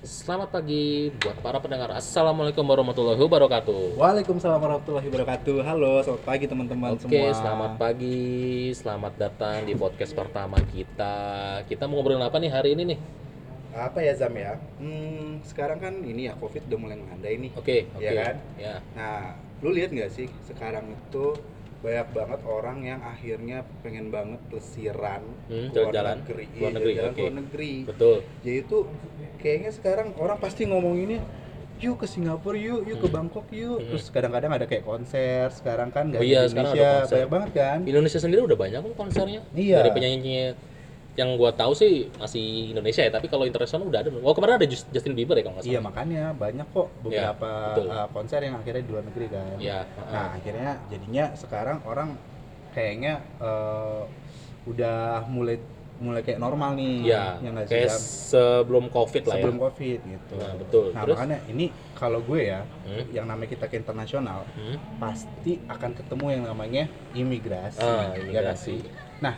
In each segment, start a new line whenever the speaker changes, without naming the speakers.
Selamat pagi buat para pendengar. Assalamualaikum warahmatullahi wabarakatuh.
Waalaikumsalam warahmatullahi wabarakatuh. Halo, selamat pagi teman-teman
Oke,
semua.
selamat pagi. Selamat datang di podcast pertama kita. Kita mau ngobrolin apa nih hari ini nih?
Apa ya Zam ya? Hmm, sekarang kan ini ya Covid udah mulai melandai nih.
Oke, oke.
Iya kan?
Ya.
Nah, lu lihat nggak sih sekarang itu banyak banget orang yang akhirnya pengen banget pelesiran
Hmm,
keluar
jalan-jalan.
negeri,
Luar
Iya,
negeri,
jalan-jalan
oke.
keluar negeri.
Betul.
Jadi itu kayaknya sekarang orang pasti ngomonginnya yuk ke Singapura yuk, yuk ke
Hmm.
Bangkok yuk.
Hmm.
Terus kadang-kadang ada kayak konser. Sekarang kan nggak
Oh iya, sekarang ada
Indonesia
konser.
banyak banget kan.
Indonesia sendiri udah banyak kok konsernya.
Iya.
Dari penyanyi yang gua tahu sih masih Indonesia ya, tapi kalau internasional udah ada. Oh, kemarin ada Just- Justin Bieber ya kalau nggak salah.
Iya makanya banyak kok beberapa
betul.
uh, konser yang akhirnya di luar negeri kan.
Iya,
Nah akhirnya jadinya sekarang orang kayaknya uh, udah mulai mulai kayak normal nih.
Iya,
yang nggak
kayak
Zam?
sebelum Covid lah
sebelum
ya.
covid gitu.
Nah, betul.
Nah
Terus?
makanya ini kalau gue ya,
Hmm.
yang namanya kita ke internasional
Hmm?
pasti akan ketemu yang namanya imigrasi.
Ah,
ya kan
imigrasi.
sih? Nah,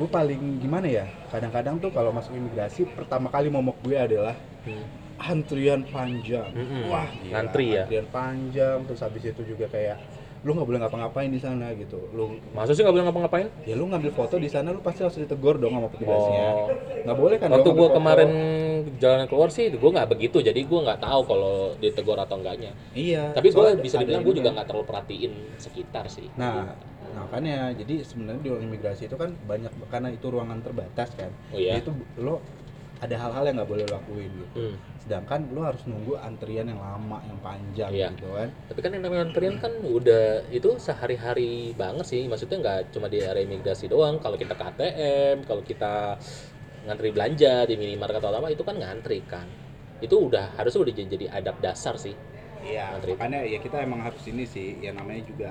gue paling gimana ya? Kadang-kadang tuh kalau masuk imigrasi pertama kali momok gue adalah
Hmm.
antrian panjang.
Mm-mm.
Wah, gila,
Ngantri ya?
Antrian panjang terus habis itu juga kayak lu nggak boleh ngapa-ngapain di sana gitu. Lu
Masa sih nggak boleh ngapa-ngapain?
ya lu ngambil foto di sana lu pasti harus ditegur dong sama petugasnya.
Oh.
Nggak boleh kan
Waktu gua
foto.
kemarin jalan keluar sih, gua nggak begitu. Jadi gua nggak tahu kalau ditegur atau enggaknya.
Iya.
Tapi gua bisa dibilang gua juga nggak terlalu perhatiin sekitar sih.
Nah, nah makanya jadi sebenarnya di ruang imigrasi itu kan banyak karena itu ruangan terbatas kan.
Oh iya.
Itu lo ada hal-hal yang nggak boleh lo lakuin gitu.
Hmm.
Sedangkan lo harus nunggu antrian yang lama, yang panjang
Iya.
gitu kan.
Tapi kan yang namanya antrian kan udah itu sehari-hari banget sih. Maksudnya nggak cuma di area imigrasi doang. Kalau kita ke ATM, kalau kita ngantri belanja di minimarket atau apa itu kan ngantri kan. Itu udah harusnya udah jadi, jadi adab dasar sih.
Iya,
Antri.
makanya ya kita emang harus ini sih, ya namanya juga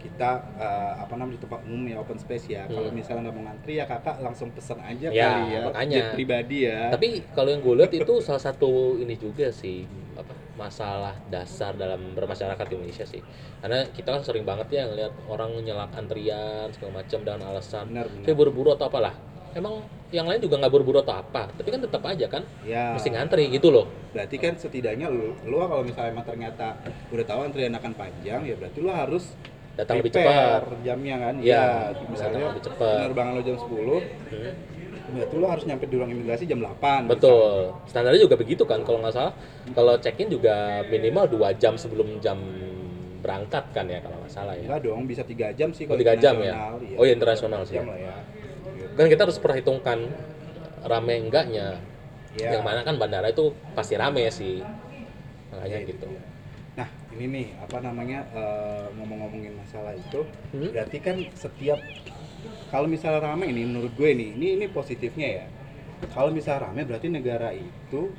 kita eh, apa namanya di tempat umum ya open space ya. Kalau
Hmm.
misalnya nggak mau ngantri ya kakak langsung pesen aja
Ya,
kali ya,
makanya.
jet pribadi ya.
Tapi kalau yang gue lihat itu salah satu ini juga sih apa masalah dasar dalam bermasyarakat di Indonesia sih. Karena kita kan sering banget ya ngeliat orang nyelak antrian segala macam dengan alasan
benar
kayak
benar.
buru-buru atau apalah. Emang yang lain juga nggak buru-buru atau apa, tapi kan tetap aja kan
Ya.
mesti ngantri gitu loh.
Berarti kan setidaknya lu, lu kalau misalnya emang ternyata udah tahu antrian akan panjang, ya berarti lu harus
Datang lebih cepat.
jamnya kan.
Iya,
Ya,
datang
misalnya
lebih cepat.
penerbangan lo jam 10,
Hmm,
berarti lu harus nyampe di ruang imigrasi jam 8.
Betul. Standarnya juga begitu kan kalau nggak salah. Kalau check-in juga minimal dua jam sebelum jam berangkat kan ya kalau nggak salah ya.
Enggak dong, bisa 3 jam sih
Oh, tiga jam ya?
internasional, iya.
Oh, iya, internasional sih.
Jam lah ya.
Kan kita harus perhitungkan rame enggaknya.
Iya.
Yang mana kan bandara itu pasti rame sih. Makanya
Iya,
gitu.
Nah, ini nih apa namanya eh, ngomong-ngomongin masalah itu,
Hmm?
berarti kan setiap kalau misalnya rame ini menurut gue nih, ini ini positifnya ya. Kalau misalnya rame berarti negara itu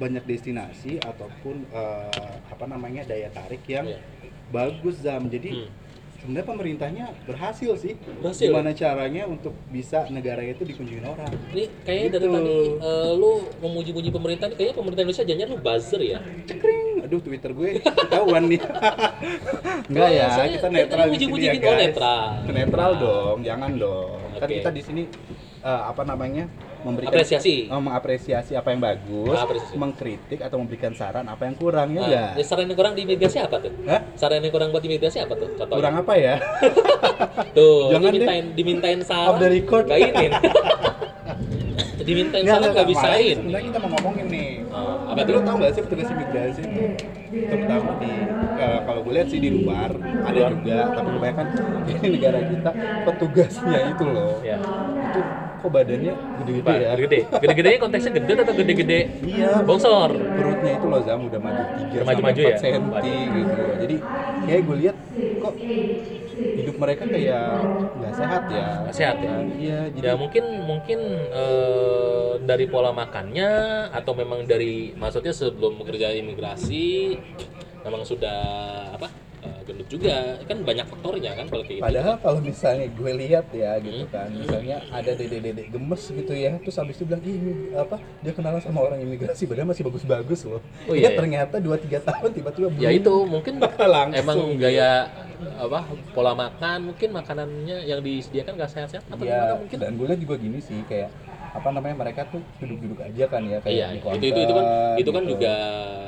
banyak destinasi ataupun eh, apa namanya daya tarik yang
Iya.
bagus zam. Jadi
Hmm.
Sebenarnya pemerintahnya berhasil sih.
Berhasil.
Gimana caranya untuk bisa negara itu dikunjungi orang?
Ini kayaknya dari
Gitu.
tadi eh, lu memuji-muji pemerintah kayaknya pemerintah Indonesia jangan lu buzzer ya.
Cekring, aduh Twitter gue ketahuan nih. Enggak ya,
saya
kita netral di sini ya
gitu, oh,
guys.
netral.
Netral dong, jangan dong. Kan
Oke.
kita di sini eh, apa namanya? Memberikan
Apresiasi.
eh, mengapresiasi apa yang bagus,
Apresiasi.
mengkritik atau memberikan saran apa yang kurang ya
Nah, ya saran yang kurang di imigrasi apa tuh?
Hah?
Saran yang kurang buat imigrasi apa tuh? Contohnya.
Kurang apa ya?
Tuh,
Jangan deh.
dimintain dimintain saran.
Off the record.
Gak ini. dimintain saran
enggak,
nggak bisain.
Sebenarnya kita mau ngomongin nih.
Oh, apa tuh?
lu tau gak sih petugas imigrasi itu terutama di eh, kalau gue lihat sih di luar ada juga tapi kebanyakan di negara kita petugasnya itu loh
Ya.
itu kok badannya gede-gede ya
Gede-gede. Gede-gedenya konteksnya gede atau gede-gede?
iya
Bongsor.
perutnya itu loh Zam udah maju 3
Udah maju-maju ya?
senti gitu jadi kayak gue lihat kok hidup mereka kayak nggak sehat ya
Nggak sehat ya?
iya jadi
Ya mungkin mungkin eh, dari pola makannya atau memang dari maksudnya sebelum bekerja imigrasi memang sudah apa gendut juga kan banyak faktornya kan kalau kayak gitu.
Padahal kalau misalnya gue lihat ya gitu
Hmm.
kan, misalnya ada dede-dede gemes gitu ya, terus habis itu bilang, ih apa, dia kenalan sama orang imigrasi, padahal masih bagus-bagus loh.
Oh,
Iya
iya.
ternyata 2-3 tahun tiba-tiba
ya itu mungkin
Langsung.
emang gaya apa pola makan mungkin makanannya yang disediakan gak sehat-sehat atau
Iya,
gimana mungkin
dan gue lihat juga gini sih kayak apa namanya mereka tuh duduk-duduk aja kan ya kayak
Iya,
di
itu itu itu kan itu kan
gitu.
juga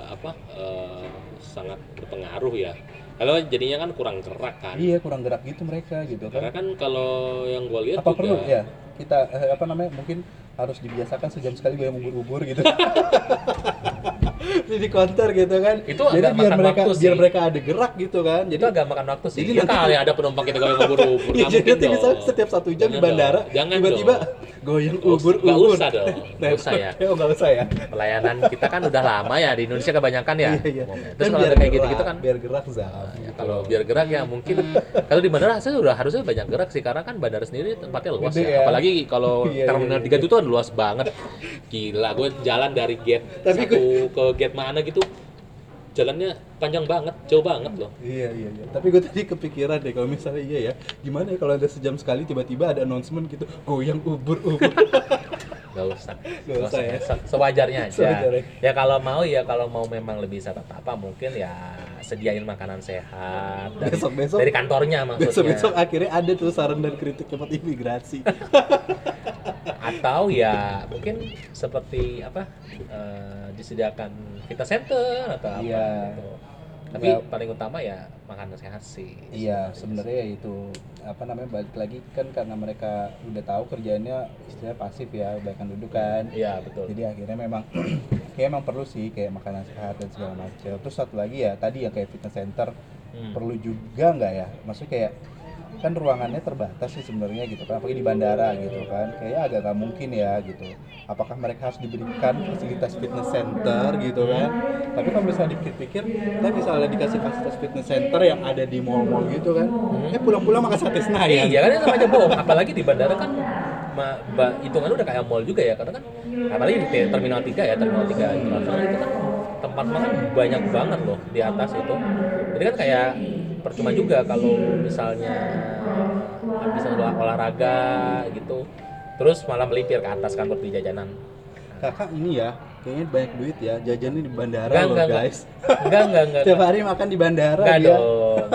apa eh, sangat berpengaruh ya. Kalau jadinya kan kurang gerak kan.
iya kurang gerak gitu mereka gitu
Karena
kan
kan kalau yang gue lihat
apa
juga
perlu? Ya kita eh, apa namanya mungkin harus dibiasakan sejam sekali gue yang ubur-ubur gitu jadi counter gitu kan
Itu
jadi biar mereka
waktu sih.
biar mereka ada gerak gitu kan
itu
jadi
agak makan waktu sih.
Jadi nanti-
kali ada penumpang kita goyang ubur-ubur.
Iya,
Nggak
jadi nanti misalnya setiap satu jam di
Jangan
bandara
dong. Jangan
tiba-tiba goyang
usah-
ubur
nggak
ubur
usah dong. Nggak usah ya.
oh nggak usah ya
Pelayanan kita kan udah lama ya di Indonesia kebanyakan ya.
iya iya
Terus kalau ada kayak
gerak,
gitu-gitu kan
biar gerak Zam,
Ya,
gitu.
kalau biar gerak ya mungkin kalau di bandara saya udah harusnya banyak gerak sih karena kan bandara sendiri tempatnya luas ya.
ya.
Apalagi kalau
Iya,
terminal 3 itu kan luas banget. Gila, gue jalan dari gate
Tapi
satu ke gate mana gitu. Jalannya panjang banget, jauh banget loh.
Iya iya iya. Tapi gue tadi kepikiran deh kalau misalnya iya ya, gimana ya kalau ada sejam sekali tiba-tiba ada announcement gitu, goyang ubur ubur.
Gak usah,
Nggak usah ya.
Se- sewajarnya aja.
Sewajarnya.
Ya kalau mau ya kalau mau memang lebih sahabat apa mungkin ya sediain makanan sehat dari,
Besok-besok-
dari kantornya maksudnya.
Besok besok akhirnya ada tuh saran dan kritik tempat imigrasi.
atau ya mungkin seperti apa eh, disediakan fitness center atau apa
Iya.
gitu. Tapi
Ya.
paling utama ya makanan sehat sih.
iya sebenarnya ya itu apa namanya balik lagi kan karena mereka udah tahu kerjaannya istilahnya pasif ya, bahkan duduk kan.
Iya betul.
Jadi akhirnya memang kayak emang perlu sih kayak makanan sehat dan segala macam. Terus satu lagi ya tadi yang kayak fitness center
Hmm.
perlu juga nggak ya? Maksudnya kayak kan ruangannya terbatas sih sebenarnya gitu kan apalagi di bandara gitu kan kayak agak nggak mungkin ya gitu apakah mereka harus diberikan fasilitas fitness center gitu kan tapi kalau misalnya dipikir-pikir kita misalnya dikasih fasilitas fitness center yang ada di mall-mall gitu kan eh pulang-pulang makan sate senayan
Iya kan sama aja bohong. Apalagi di bandara kan hitungannya udah kayak mall juga ya karena kan apalagi di te- terminal 3 ya terminal 3 internasional itu kan tempat makan banyak banget loh di atas itu. Jadi kan kayak percuma juga kalau misalnya habis olah- olahraga gitu terus malah melipir ke atas kan di jajanan.
Kakak ini ya kayaknya banyak duit ya jajannya di bandara
enggak
loh
enggak
guys.
Enggak enggak enggak
tiap hari makan di bandara
enggak
dia.
dong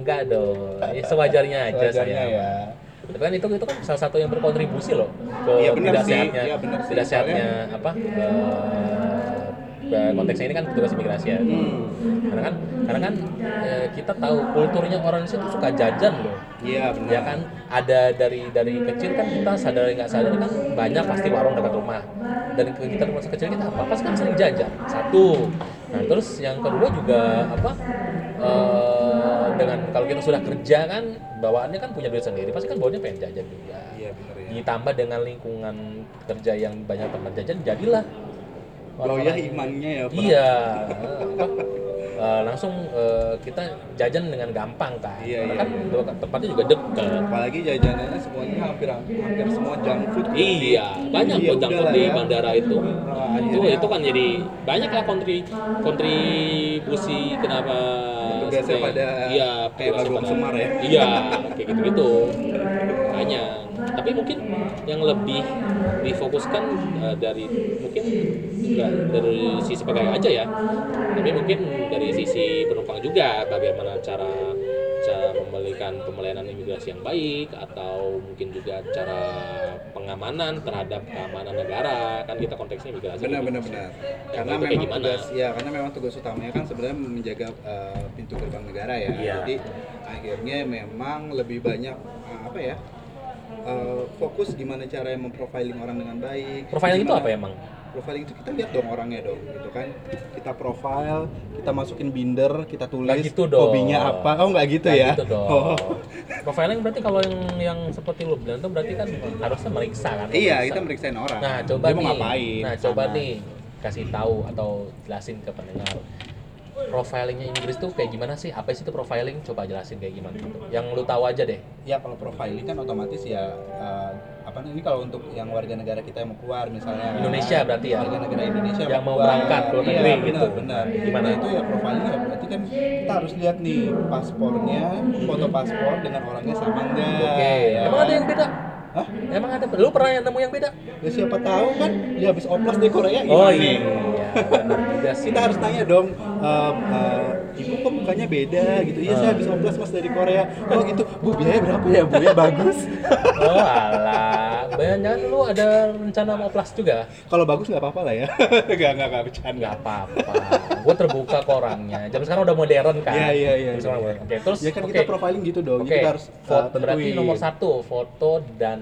enggak dong. Ya, sewajarnya aja
Wajarnya
saya
ya
Tapi kan itu itu kan salah satu yang berkontribusi loh ke
benar
tidak
sih.
sehatnya
benar sih.
tidak sehatnya apa eh, konteksnya ini kan petugas imigrasi ya.
Hmm.
Karena kan karena kan eh, kita tahu kulturnya orang Indonesia itu suka jajan loh.
iya benar
Ya kan ada dari dari kecil kan kita sadar nggak sadar kan banyak pasti warung dekat rumah. Dari ke- kita masa kecil kita apa pasti kan sering jajan. Satu. Nah terus yang kedua juga apa eh, dengan kalau kita sudah kerja kan bawaannya kan punya duit sendiri pasti kan bawaannya pengen jajan juga.
iya benar ya
Ditambah dengan lingkungan kerja yang banyak tempat jajan jadilah orang-orang-
imannya ya Pak.
Iya. eh, langsung eh, kita jajan dengan gampang kan.
Iya,
Karena
iya,
kan
iya.
tempatnya juga dekat.
apalagi jajanannya semuanya hampir hampir semua junk food kan?
Iya, banyak
Iya,
junk food di
ya.
bandara itu.
Nah,
itu
akhirnya-
itu kan jadi banyak lah kontri kontribusi kenapa Sampai-
pada
iya,
kayak
pada-
Semar ya.
Iya, kayak gitu-gitu. Banyak. Tapi mungkin yang lebih difokuskan eh, dari mungkin enggak dari sisi pegawai aja ya. Tapi mungkin dari sisi penumpang juga bagaimana cara cara memberikan pelayanan imigrasi yang baik atau mungkin juga cara pengamanan terhadap keamanan negara. Kan kita konteksnya imigrasi.
Benar benar benar. Karena
itu kayak
memang
gimana?
tugas ya karena memang tugas utamanya kan sebenarnya menjaga uh, pintu gerbang negara ya.
Iya.
jadi akhirnya memang lebih banyak uh, apa ya uh, fokus gimana cara memprofiling orang dengan baik
profiling itu
Gimana-
apa emang
profiling itu kita lihat dong orangnya dong gitu kan kita profile kita masukin binder kita tulis
gitu dong.
hobinya apa oh nggak gitu
Nah,
ya
gitu dong.
Oh.
Profiling berarti kalau yang yang seperti lu bilang itu berarti kan harusnya meriksa kan?
iya
Meriksa.
kita meriksain orang
Nah, coba
dia mau
nih.
ngapain
Nah, coba
sana.
nih kasih tahu atau jelasin ke pendengar. Profilingnya Inggris tuh kayak gimana sih? Apa sih itu profiling? Coba jelasin kayak gimana gitu. Yang lu tahu aja deh.
ya kalau profiling kan otomatis ya uh, apa ini kalau untuk yang warga negara kita yang mau keluar misalnya
Indonesia berarti ya?
warga negara Indonesia
Yang mau
keluar.
berangkat ke luar
iya,
negeri gitu.
benar
Gimana?
Nah, itu ya profilingnya ya berarti kan kita harus lihat nih paspornya foto paspor dengan orangnya sama enggak
Oke.
ya
Emang ada yang beda?
Hah?
Emang ada? Lu pernah yang nemu yang beda?
ya siapa tahu kan dia habis oplas di Korea
Oh
gimana
iya,
nih?
benar juga sih.
kita harus tanya dong ehm, eh, ibu kok mukanya beda gitu iya saya
Ah.
habis oplas mas dari Korea oh gitu bu biaya berapa ya bu ya bagus
Oh alah, Jangan lu ada rencana mau plus juga?
Kalau bagus nggak apa-apa lah ya. Nggak nggak nggak bercanda.
Nggak apa-apa. Gue terbuka ke orangnya. Zaman sekarang udah modern kan.
Iya iya iya. Iya.
Oke, terus
ya kan
oke.
kita profiling gitu dong. Jadi kita harus uh,
foto, berarti
tentuin.
nomor satu foto dan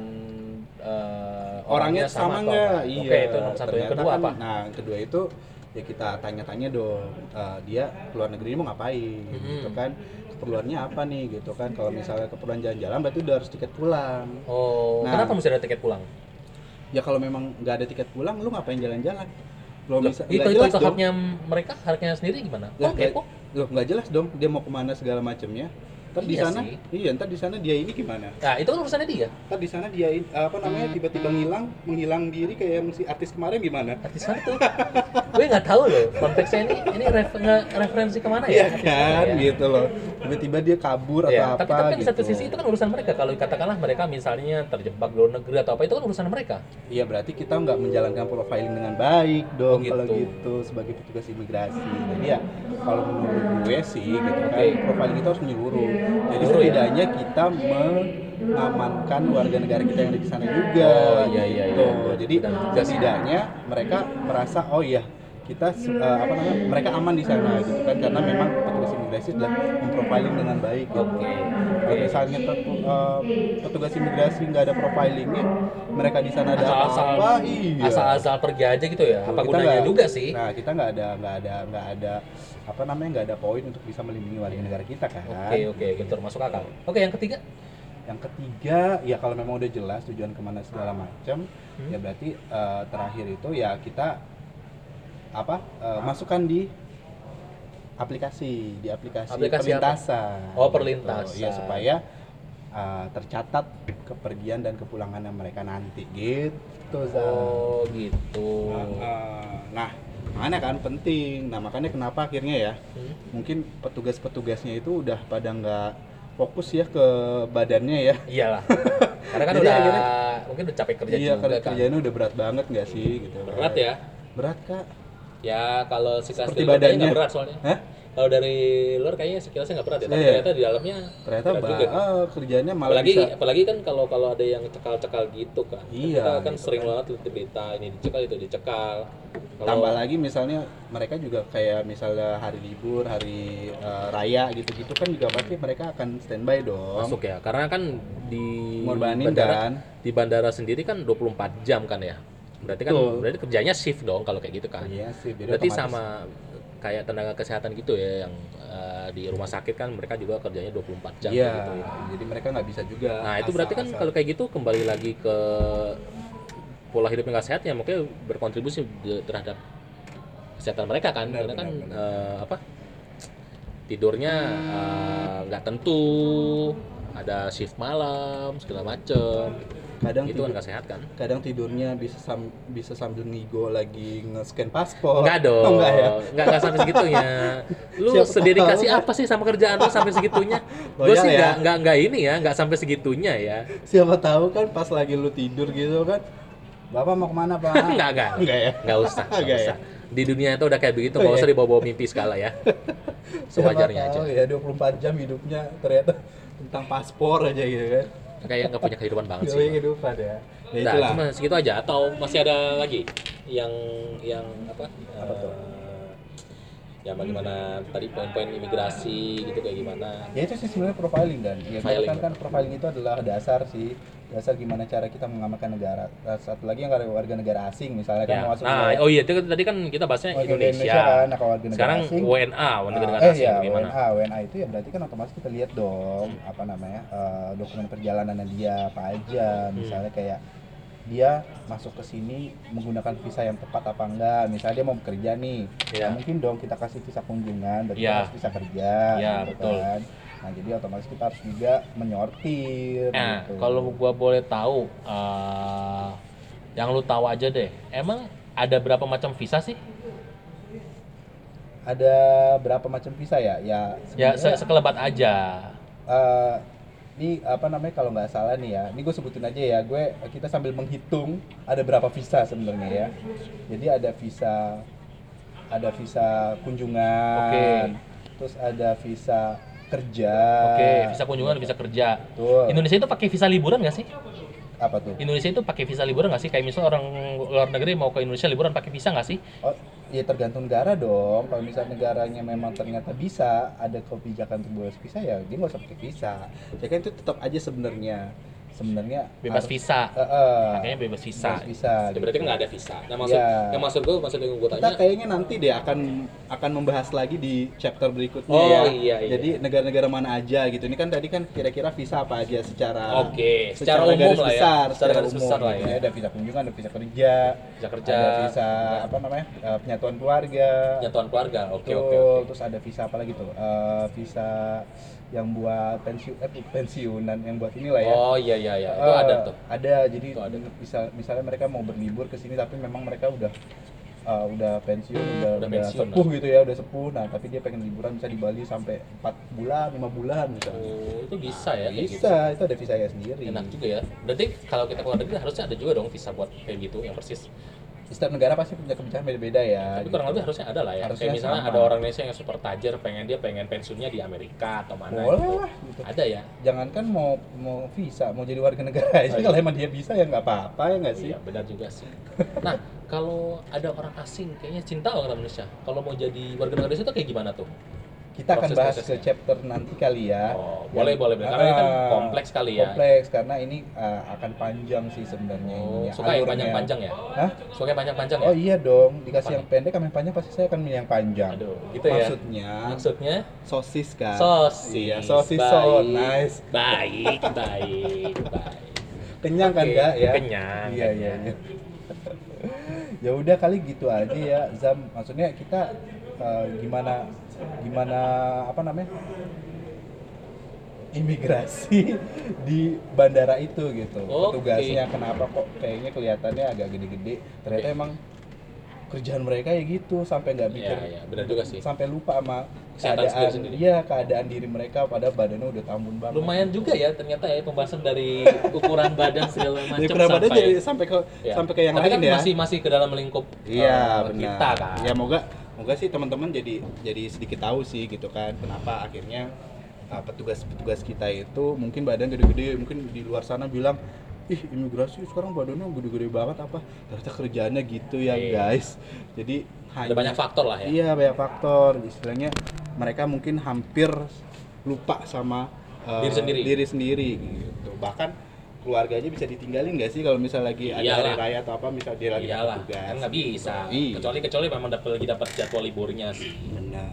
eh,
orangnya sama
atau
nggak? Iya.
Oke, itu nomor satu. Yang kedua
kan,
apa?
Nah, yang kedua itu ya kita tanya-tanya dong eh, dia keluar negeri mau ngapain
Mhm.
gitu kan keperluannya apa nih gitu kan kalau misalnya keperluan jalan-jalan berarti udah harus tiket pulang
Oh,
Nah.
kenapa mesti ada tiket pulang?
ya kalau memang nggak ada tiket pulang lu ngapain jalan-jalan belum bisa
itu itu,
jelas
haknya mereka, haknya sendiri gimana? Kok kepo?
Loh, nggak jelas dong dia mau ke mana segala macamnya ntar di
Iya
sana
sih.
iya ntar di sana dia ini gimana
Nah, itu kan urusannya dia.
ntar di sana dia apa namanya tiba-tiba ngilang menghilang diri kayak si artis kemarin gimana
Artis mana tuh? gue nggak tahu loh konteksnya ini ini ref, nge- referensi ke mana ya?
Iya kan
ya?
gitu loh tiba-tiba dia kabur
Iya,
atau
tapi
apa
tapi kan di
gitu
satu sisi itu kan urusan mereka. Kalau katakanlah mereka misalnya terjebak di luar negeri atau apa itu kan urusan mereka.
Iya berarti kita nggak menjalankan profiling dengan baik dong
Oh,
kalau
gitu.
gitu sebagai petugas imigrasi. Jadi ya kalau menurut gue sih gitu kan profiling itu harus menyeluruh. Jadi
ya?
setidaknya kita mengamankan warga negara kita yang ada di sana juga.
Oh, iya, iya,
gitu.
iya.
Jadi setidaknya mereka merasa oh iya kita eh, apa namanya mereka aman di sana gitu kan karena memang petugas imigrasi sudah memprofiling dengan baik. Gitu.
Oke.
Kalau misalnya tetu- eh, petugas imigrasi nggak ada profilingnya, mereka di sana ada
Asal-asal
apa? Iya.
asal-asal pergi aja gitu ya. Apa
Kita
gunanya
nggak-
juga sih?
Nah, kita nggak ada nggak ada nggak ada apa namanya nggak ada poin untuk bisa melindungi warga negara kita kan.
Oke oke gitu masuk akal. Oke yang ketiga
Yang ketiga, ya kalau memang udah jelas tujuan ke mana segala macam,
Hmm.
ya berarti eh, terakhir itu ya kita apa eh, masukkan di aplikasi di aplikasi,
Aplikasi apa?
perlintasan.
Oh, perlintasan.
Gitu. Ya supaya eh, tercatat kepergian dan kepulangannya mereka nanti gitu. Zal.
oh gitu.
Nah, nah, mana kan penting. Nah makanya kenapa akhirnya ya
Hmm?
mungkin petugas-petugasnya itu udah pada nggak fokus ya ke badannya ya.
Iyalah. Karena kan udah
akhirnya-
mungkin udah capek kerja
iya,
juga
kerja
kan.
kerjaannya udah berat banget nggak sih gitu.
Berat ya?
Berat kak.
Ya kalau sekilas
Seperti
dari
badannya.
berat soalnya.
Hah?
Kalau dari luar kayaknya sekilasnya nggak berat ya, tapi
Iya.
ternyata di dalamnya
Ternyata
berat juga.
ah, kerjanya malah
apalagi
bisa.
apalagi kan kalau kalau ada yang cekal-cekal gitu kan.
Iya,
Kita kan
gitu
sering
kan.
banget lihat berita ini dicekal itu dicekal. Kalau
Tambah lagi misalnya mereka juga kayak misalnya hari libur, hari eh, raya gitu-gitu kan juga pasti mereka akan standby dong.
masuk ya, karena kan di
Ngorbanin
bandara
kan.
di bandara sendiri kan 24 jam kan ya. Berarti kan
Betul.
berarti kerjanya shift dong kalau kayak gitu kan.
Iya jadi
Berarti
otomatis-
sama kayak tenaga kesehatan gitu ya yang eh, di rumah sakit kan mereka juga kerjanya 24 jam
Iya,
gitu ya.
jadi mereka nggak bisa juga.
Nah, itu berarti kan kalau kayak gitu kembali lagi ke pola hidup yang nggak sehat ya mungkin berkontribusi terhadap kesehatan mereka kan
Benar,
karena kan
benar,
eh, apa tidurnya eh, nggak tentu ada shift malam segala macem
kadang
itu kan
tidur-
nggak sehat kan
kadang tidurnya bisa sam- bisa sambil ngigo lagi nge-scan paspor.
Enggak dong,
Oh, enggak ya.
enggak, enggak sampai segitunya. Lu
Siapa
sededikasi
tahu kan.
apa sih sama kerjaan lu sampai segitunya? Gue sih
ya.
enggak, enggak, enggak ini ya, enggak sampai segitunya ya.
Siapa tahu kan pas lagi lu tidur gitu kan. Bapak mau ke mana, Pak?
Enggak, enggak.
Enggak ya.
Enggak usah, enggak
Enggak
usah. Di dunia itu udah kayak begitu,
Oh,
enggak
iya.
usah dibawa-bawa mimpi segala ya. Sewajarnya aja.
Ya 24 jam hidupnya ternyata tentang paspor aja gitu kan.
Kayak enggak punya kehidupan banget sih.
kehidupan ya. Ya
Nah,
itulah.
cuma segitu aja atau masih ada lagi yang yang apa?
Apa tuh?
eh, ya bagaimana tadi poin-poin imigrasi gitu kayak gimana?
Ya itu sih sebenarnya profiling kan. Ya
Profiling.
kan kan profiling itu adalah dasar sih. Dasar gimana cara kita mengamankan negara. Nah, Satu lagi yang ada warga negara asing misalnya kan
Ya.
mau masuk
Nah,
wilayah-
oh iya, itu tadi kan kita bahasnya
warga
Indonesia.
kan, nah, kalau warga negara
Sekarang
asing,
WNA, warga negara
Ah, eh
asing
ya,
gimana?
WNA, WNA itu ya berarti kan otomatis kita lihat dong apa namanya eh, dokumen perjalanannya dia apa aja,
Hmm.
misalnya kayak dia masuk ke sini menggunakan visa yang tepat apa enggak, misalnya dia mau bekerja nih,
Iya.
nah, mungkin dong kita kasih visa kunjungan,
Iya.
dia harus bisa kerja,
Iya,
gitu
betul.
kan. Nah jadi otomatis kita harus juga menyortir.
Nah,
gitu.
kalau gua boleh tahu, eh, yang lu tahu aja deh, emang ada berapa macam visa sih?
ada berapa macam visa ya? Ya
Ya, se sekelebat aja.
eh, ini apa namanya kalau nggak salah nih ya, ini gue sebutin aja ya, gue kita sambil menghitung ada berapa visa sebenarnya ya. Jadi ada visa, ada visa kunjungan,
Oke.
terus ada visa kerja.
Oke, visa kunjungan, visa kerja.
Betul.
Indonesia itu pakai visa liburan nggak sih?
Apa tuh?
Indonesia itu pakai visa liburan nggak sih? Kayak misalnya orang luar negeri mau ke Indonesia liburan pakai visa nggak sih?
Oh, ya tergantung negara dong. Kalau misalnya negaranya memang ternyata bisa ada kebijakan untuk bebas visa ya dia nggak usah pakai visa. Ya kan itu tetap aja sebenarnya sebenarnya
Bebas
harus-
visa.
Eh, eh.
Makanya bebas visa.
Bebas visa.
Ya, berarti kan nggak ada visa. Nah maksud,
Iya.
yang maksud gue, maksud yang gue
Kita
tanya,
kayaknya nanti deh akan akan membahas lagi di chapter berikutnya
Oh,
ya.
iya, iya.
Jadi negara-negara mana aja gitu. Ini kan tadi kan kira-kira visa apa aja secara
Oke, secara umum
garis
lah ya.
besar,
Secara garis
umum.
besar lah
Ini
ya.
ada visa kunjungan, ada visa kerja,
Visa kerja.
ada visa apa namanya? eh, penyatuan keluarga.
penyatuan keluarga. Oke, oke, oke.
Terus ada visa apa lagi tuh? Eh, visa yang buat pensiun eh pensiunan yang buat inilah ya.
Oh iya iya iya, itu
Eh,
ada tuh.
Ada. Jadi
Itu ada.
bisa misalnya mereka mau berlibur ke sini tapi memang mereka udah eh, udah pensiun, udah,
Udah
udah,
pensiun,
sepuh gitu ya, udah sepuh. Nah, tapi dia pengen liburan bisa di Bali sampai 4 bulan, 5 bulan misalnya.
Oh, itu bisa ya?
bisa, itu ada visa ya sendiri.
Gitu. Enak juga ya. Berarti kalau kita keluar negeri harusnya ada juga dong visa buat kayak gitu yang persis.
Setiap negara pasti punya kebijakan beda-beda ya.
Tapi
gitu.
kurang lebih harusnya ada lah ya.
Harusnya
kayak misalnya
sama.
ada orang Indonesia yang super tajir, pengen dia pengen pensiunnya di Amerika atau mana
Boleh
gitu.
lah, gitu.
Ada ya?
Jangankan mau mau visa, mau jadi warga negara aja
Oh, iya.
kalau emang dia bisa ya nggak apa-apa ya nggak sih?
Iya, benar juga sih. Nah, kalau ada orang asing kayaknya cinta sama Indonesia. Kalau mau jadi warga negara Indonesia tuh kayak gimana tuh?
Kita akan bahas ke chapter nanti kali ya.
Oh, boleh, boleh, boleh. Karena ini kan
Ah,
kompleks kali ya.
Kompleks karena ini ah, akan panjang sih sebenarnya
Oh,
ininya,
suka yang panjang-panjang ya?
Hah?
Suka yang panjang-panjang
Oh
ya?
iya dong, dikasih yang pendek sama yang panjang pasti saya akan milih yang panjang.
Aduh, gitu ya.
Maksudnya
Maksudnya
sosis kan.
sosis.
Iya, sosis
Baik.
so nice.
Baik, baik, baik.
Kenyang kan enggak ya?
kenyang,
Iya, iya, iya. ya udah kali gitu aja ya Zam. Maksudnya kita eh, gimana gimana apa namanya? imigrasi di bandara itu gitu.
Oke.
Petugasnya kenapa kok kayaknya kelihatannya agak gede-gede. Ternyata
Oke.
emang kerjaan mereka ya gitu sampai nggak mikir
Iya, iya, benar juga sih.
sampai lupa sama
Kesehatan
keadaan
sendiri.
iya keadaan diri mereka pada badannya udah tambun banget
Lumayan juga ya ternyata ya pembahasan dari ukuran badan segala macam
badan
sampai
jadi sampai ke
Ya.
sampai ke yang
Tapi
lain
kan
ya.
masih masih ke dalam lingkup
Iya,
eh,
benar.
kita kan.
Ya moga moga sih teman-teman jadi jadi sedikit tahu sih gitu kan kenapa akhirnya uh, petugas-petugas kita itu mungkin badan gede-gede, mungkin di luar sana bilang ih imigrasi sekarang badannya gede-gede banget apa ternyata kerjaannya gitu ya
Iya.
guys jadi
Ada banyak faktor lah ya.
iya banyak faktor istilahnya mereka mungkin hampir lupa sama uh,
Diri sendiri.
diri sendiri gitu bahkan keluarganya bisa ditinggalin nggak sih kalau misal lagi ada
Iyalah.
hari raya atau apa misal dia lagi
Iyalah,
tugas
kan nggak bisa.
Iya.
Kecuali kecuali memang dapat lagi dapat jadwal liburnya sih.
benar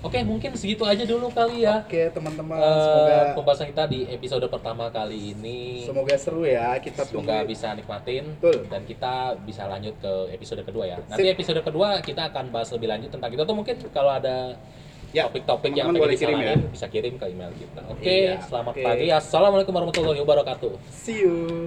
Oke, mungkin segitu aja dulu kali ya.
oke teman-teman
Eh,
semoga
pembahasan kita di episode pertama kali ini
semoga seru ya kita
semoga
tunggu
bisa nikmatin
Betul.
dan kita bisa lanjut ke episode kedua ya. Nanti episode kedua kita akan bahas lebih lanjut tentang itu atau mungkin kalau ada
Ya,
topik-topik yang pengen
boleh kirim ya.
bisa kirim ke email kita. Oke,
Iya,
selamat
oke.
pagi. Assalamualaikum warahmatullahi wabarakatuh.
see you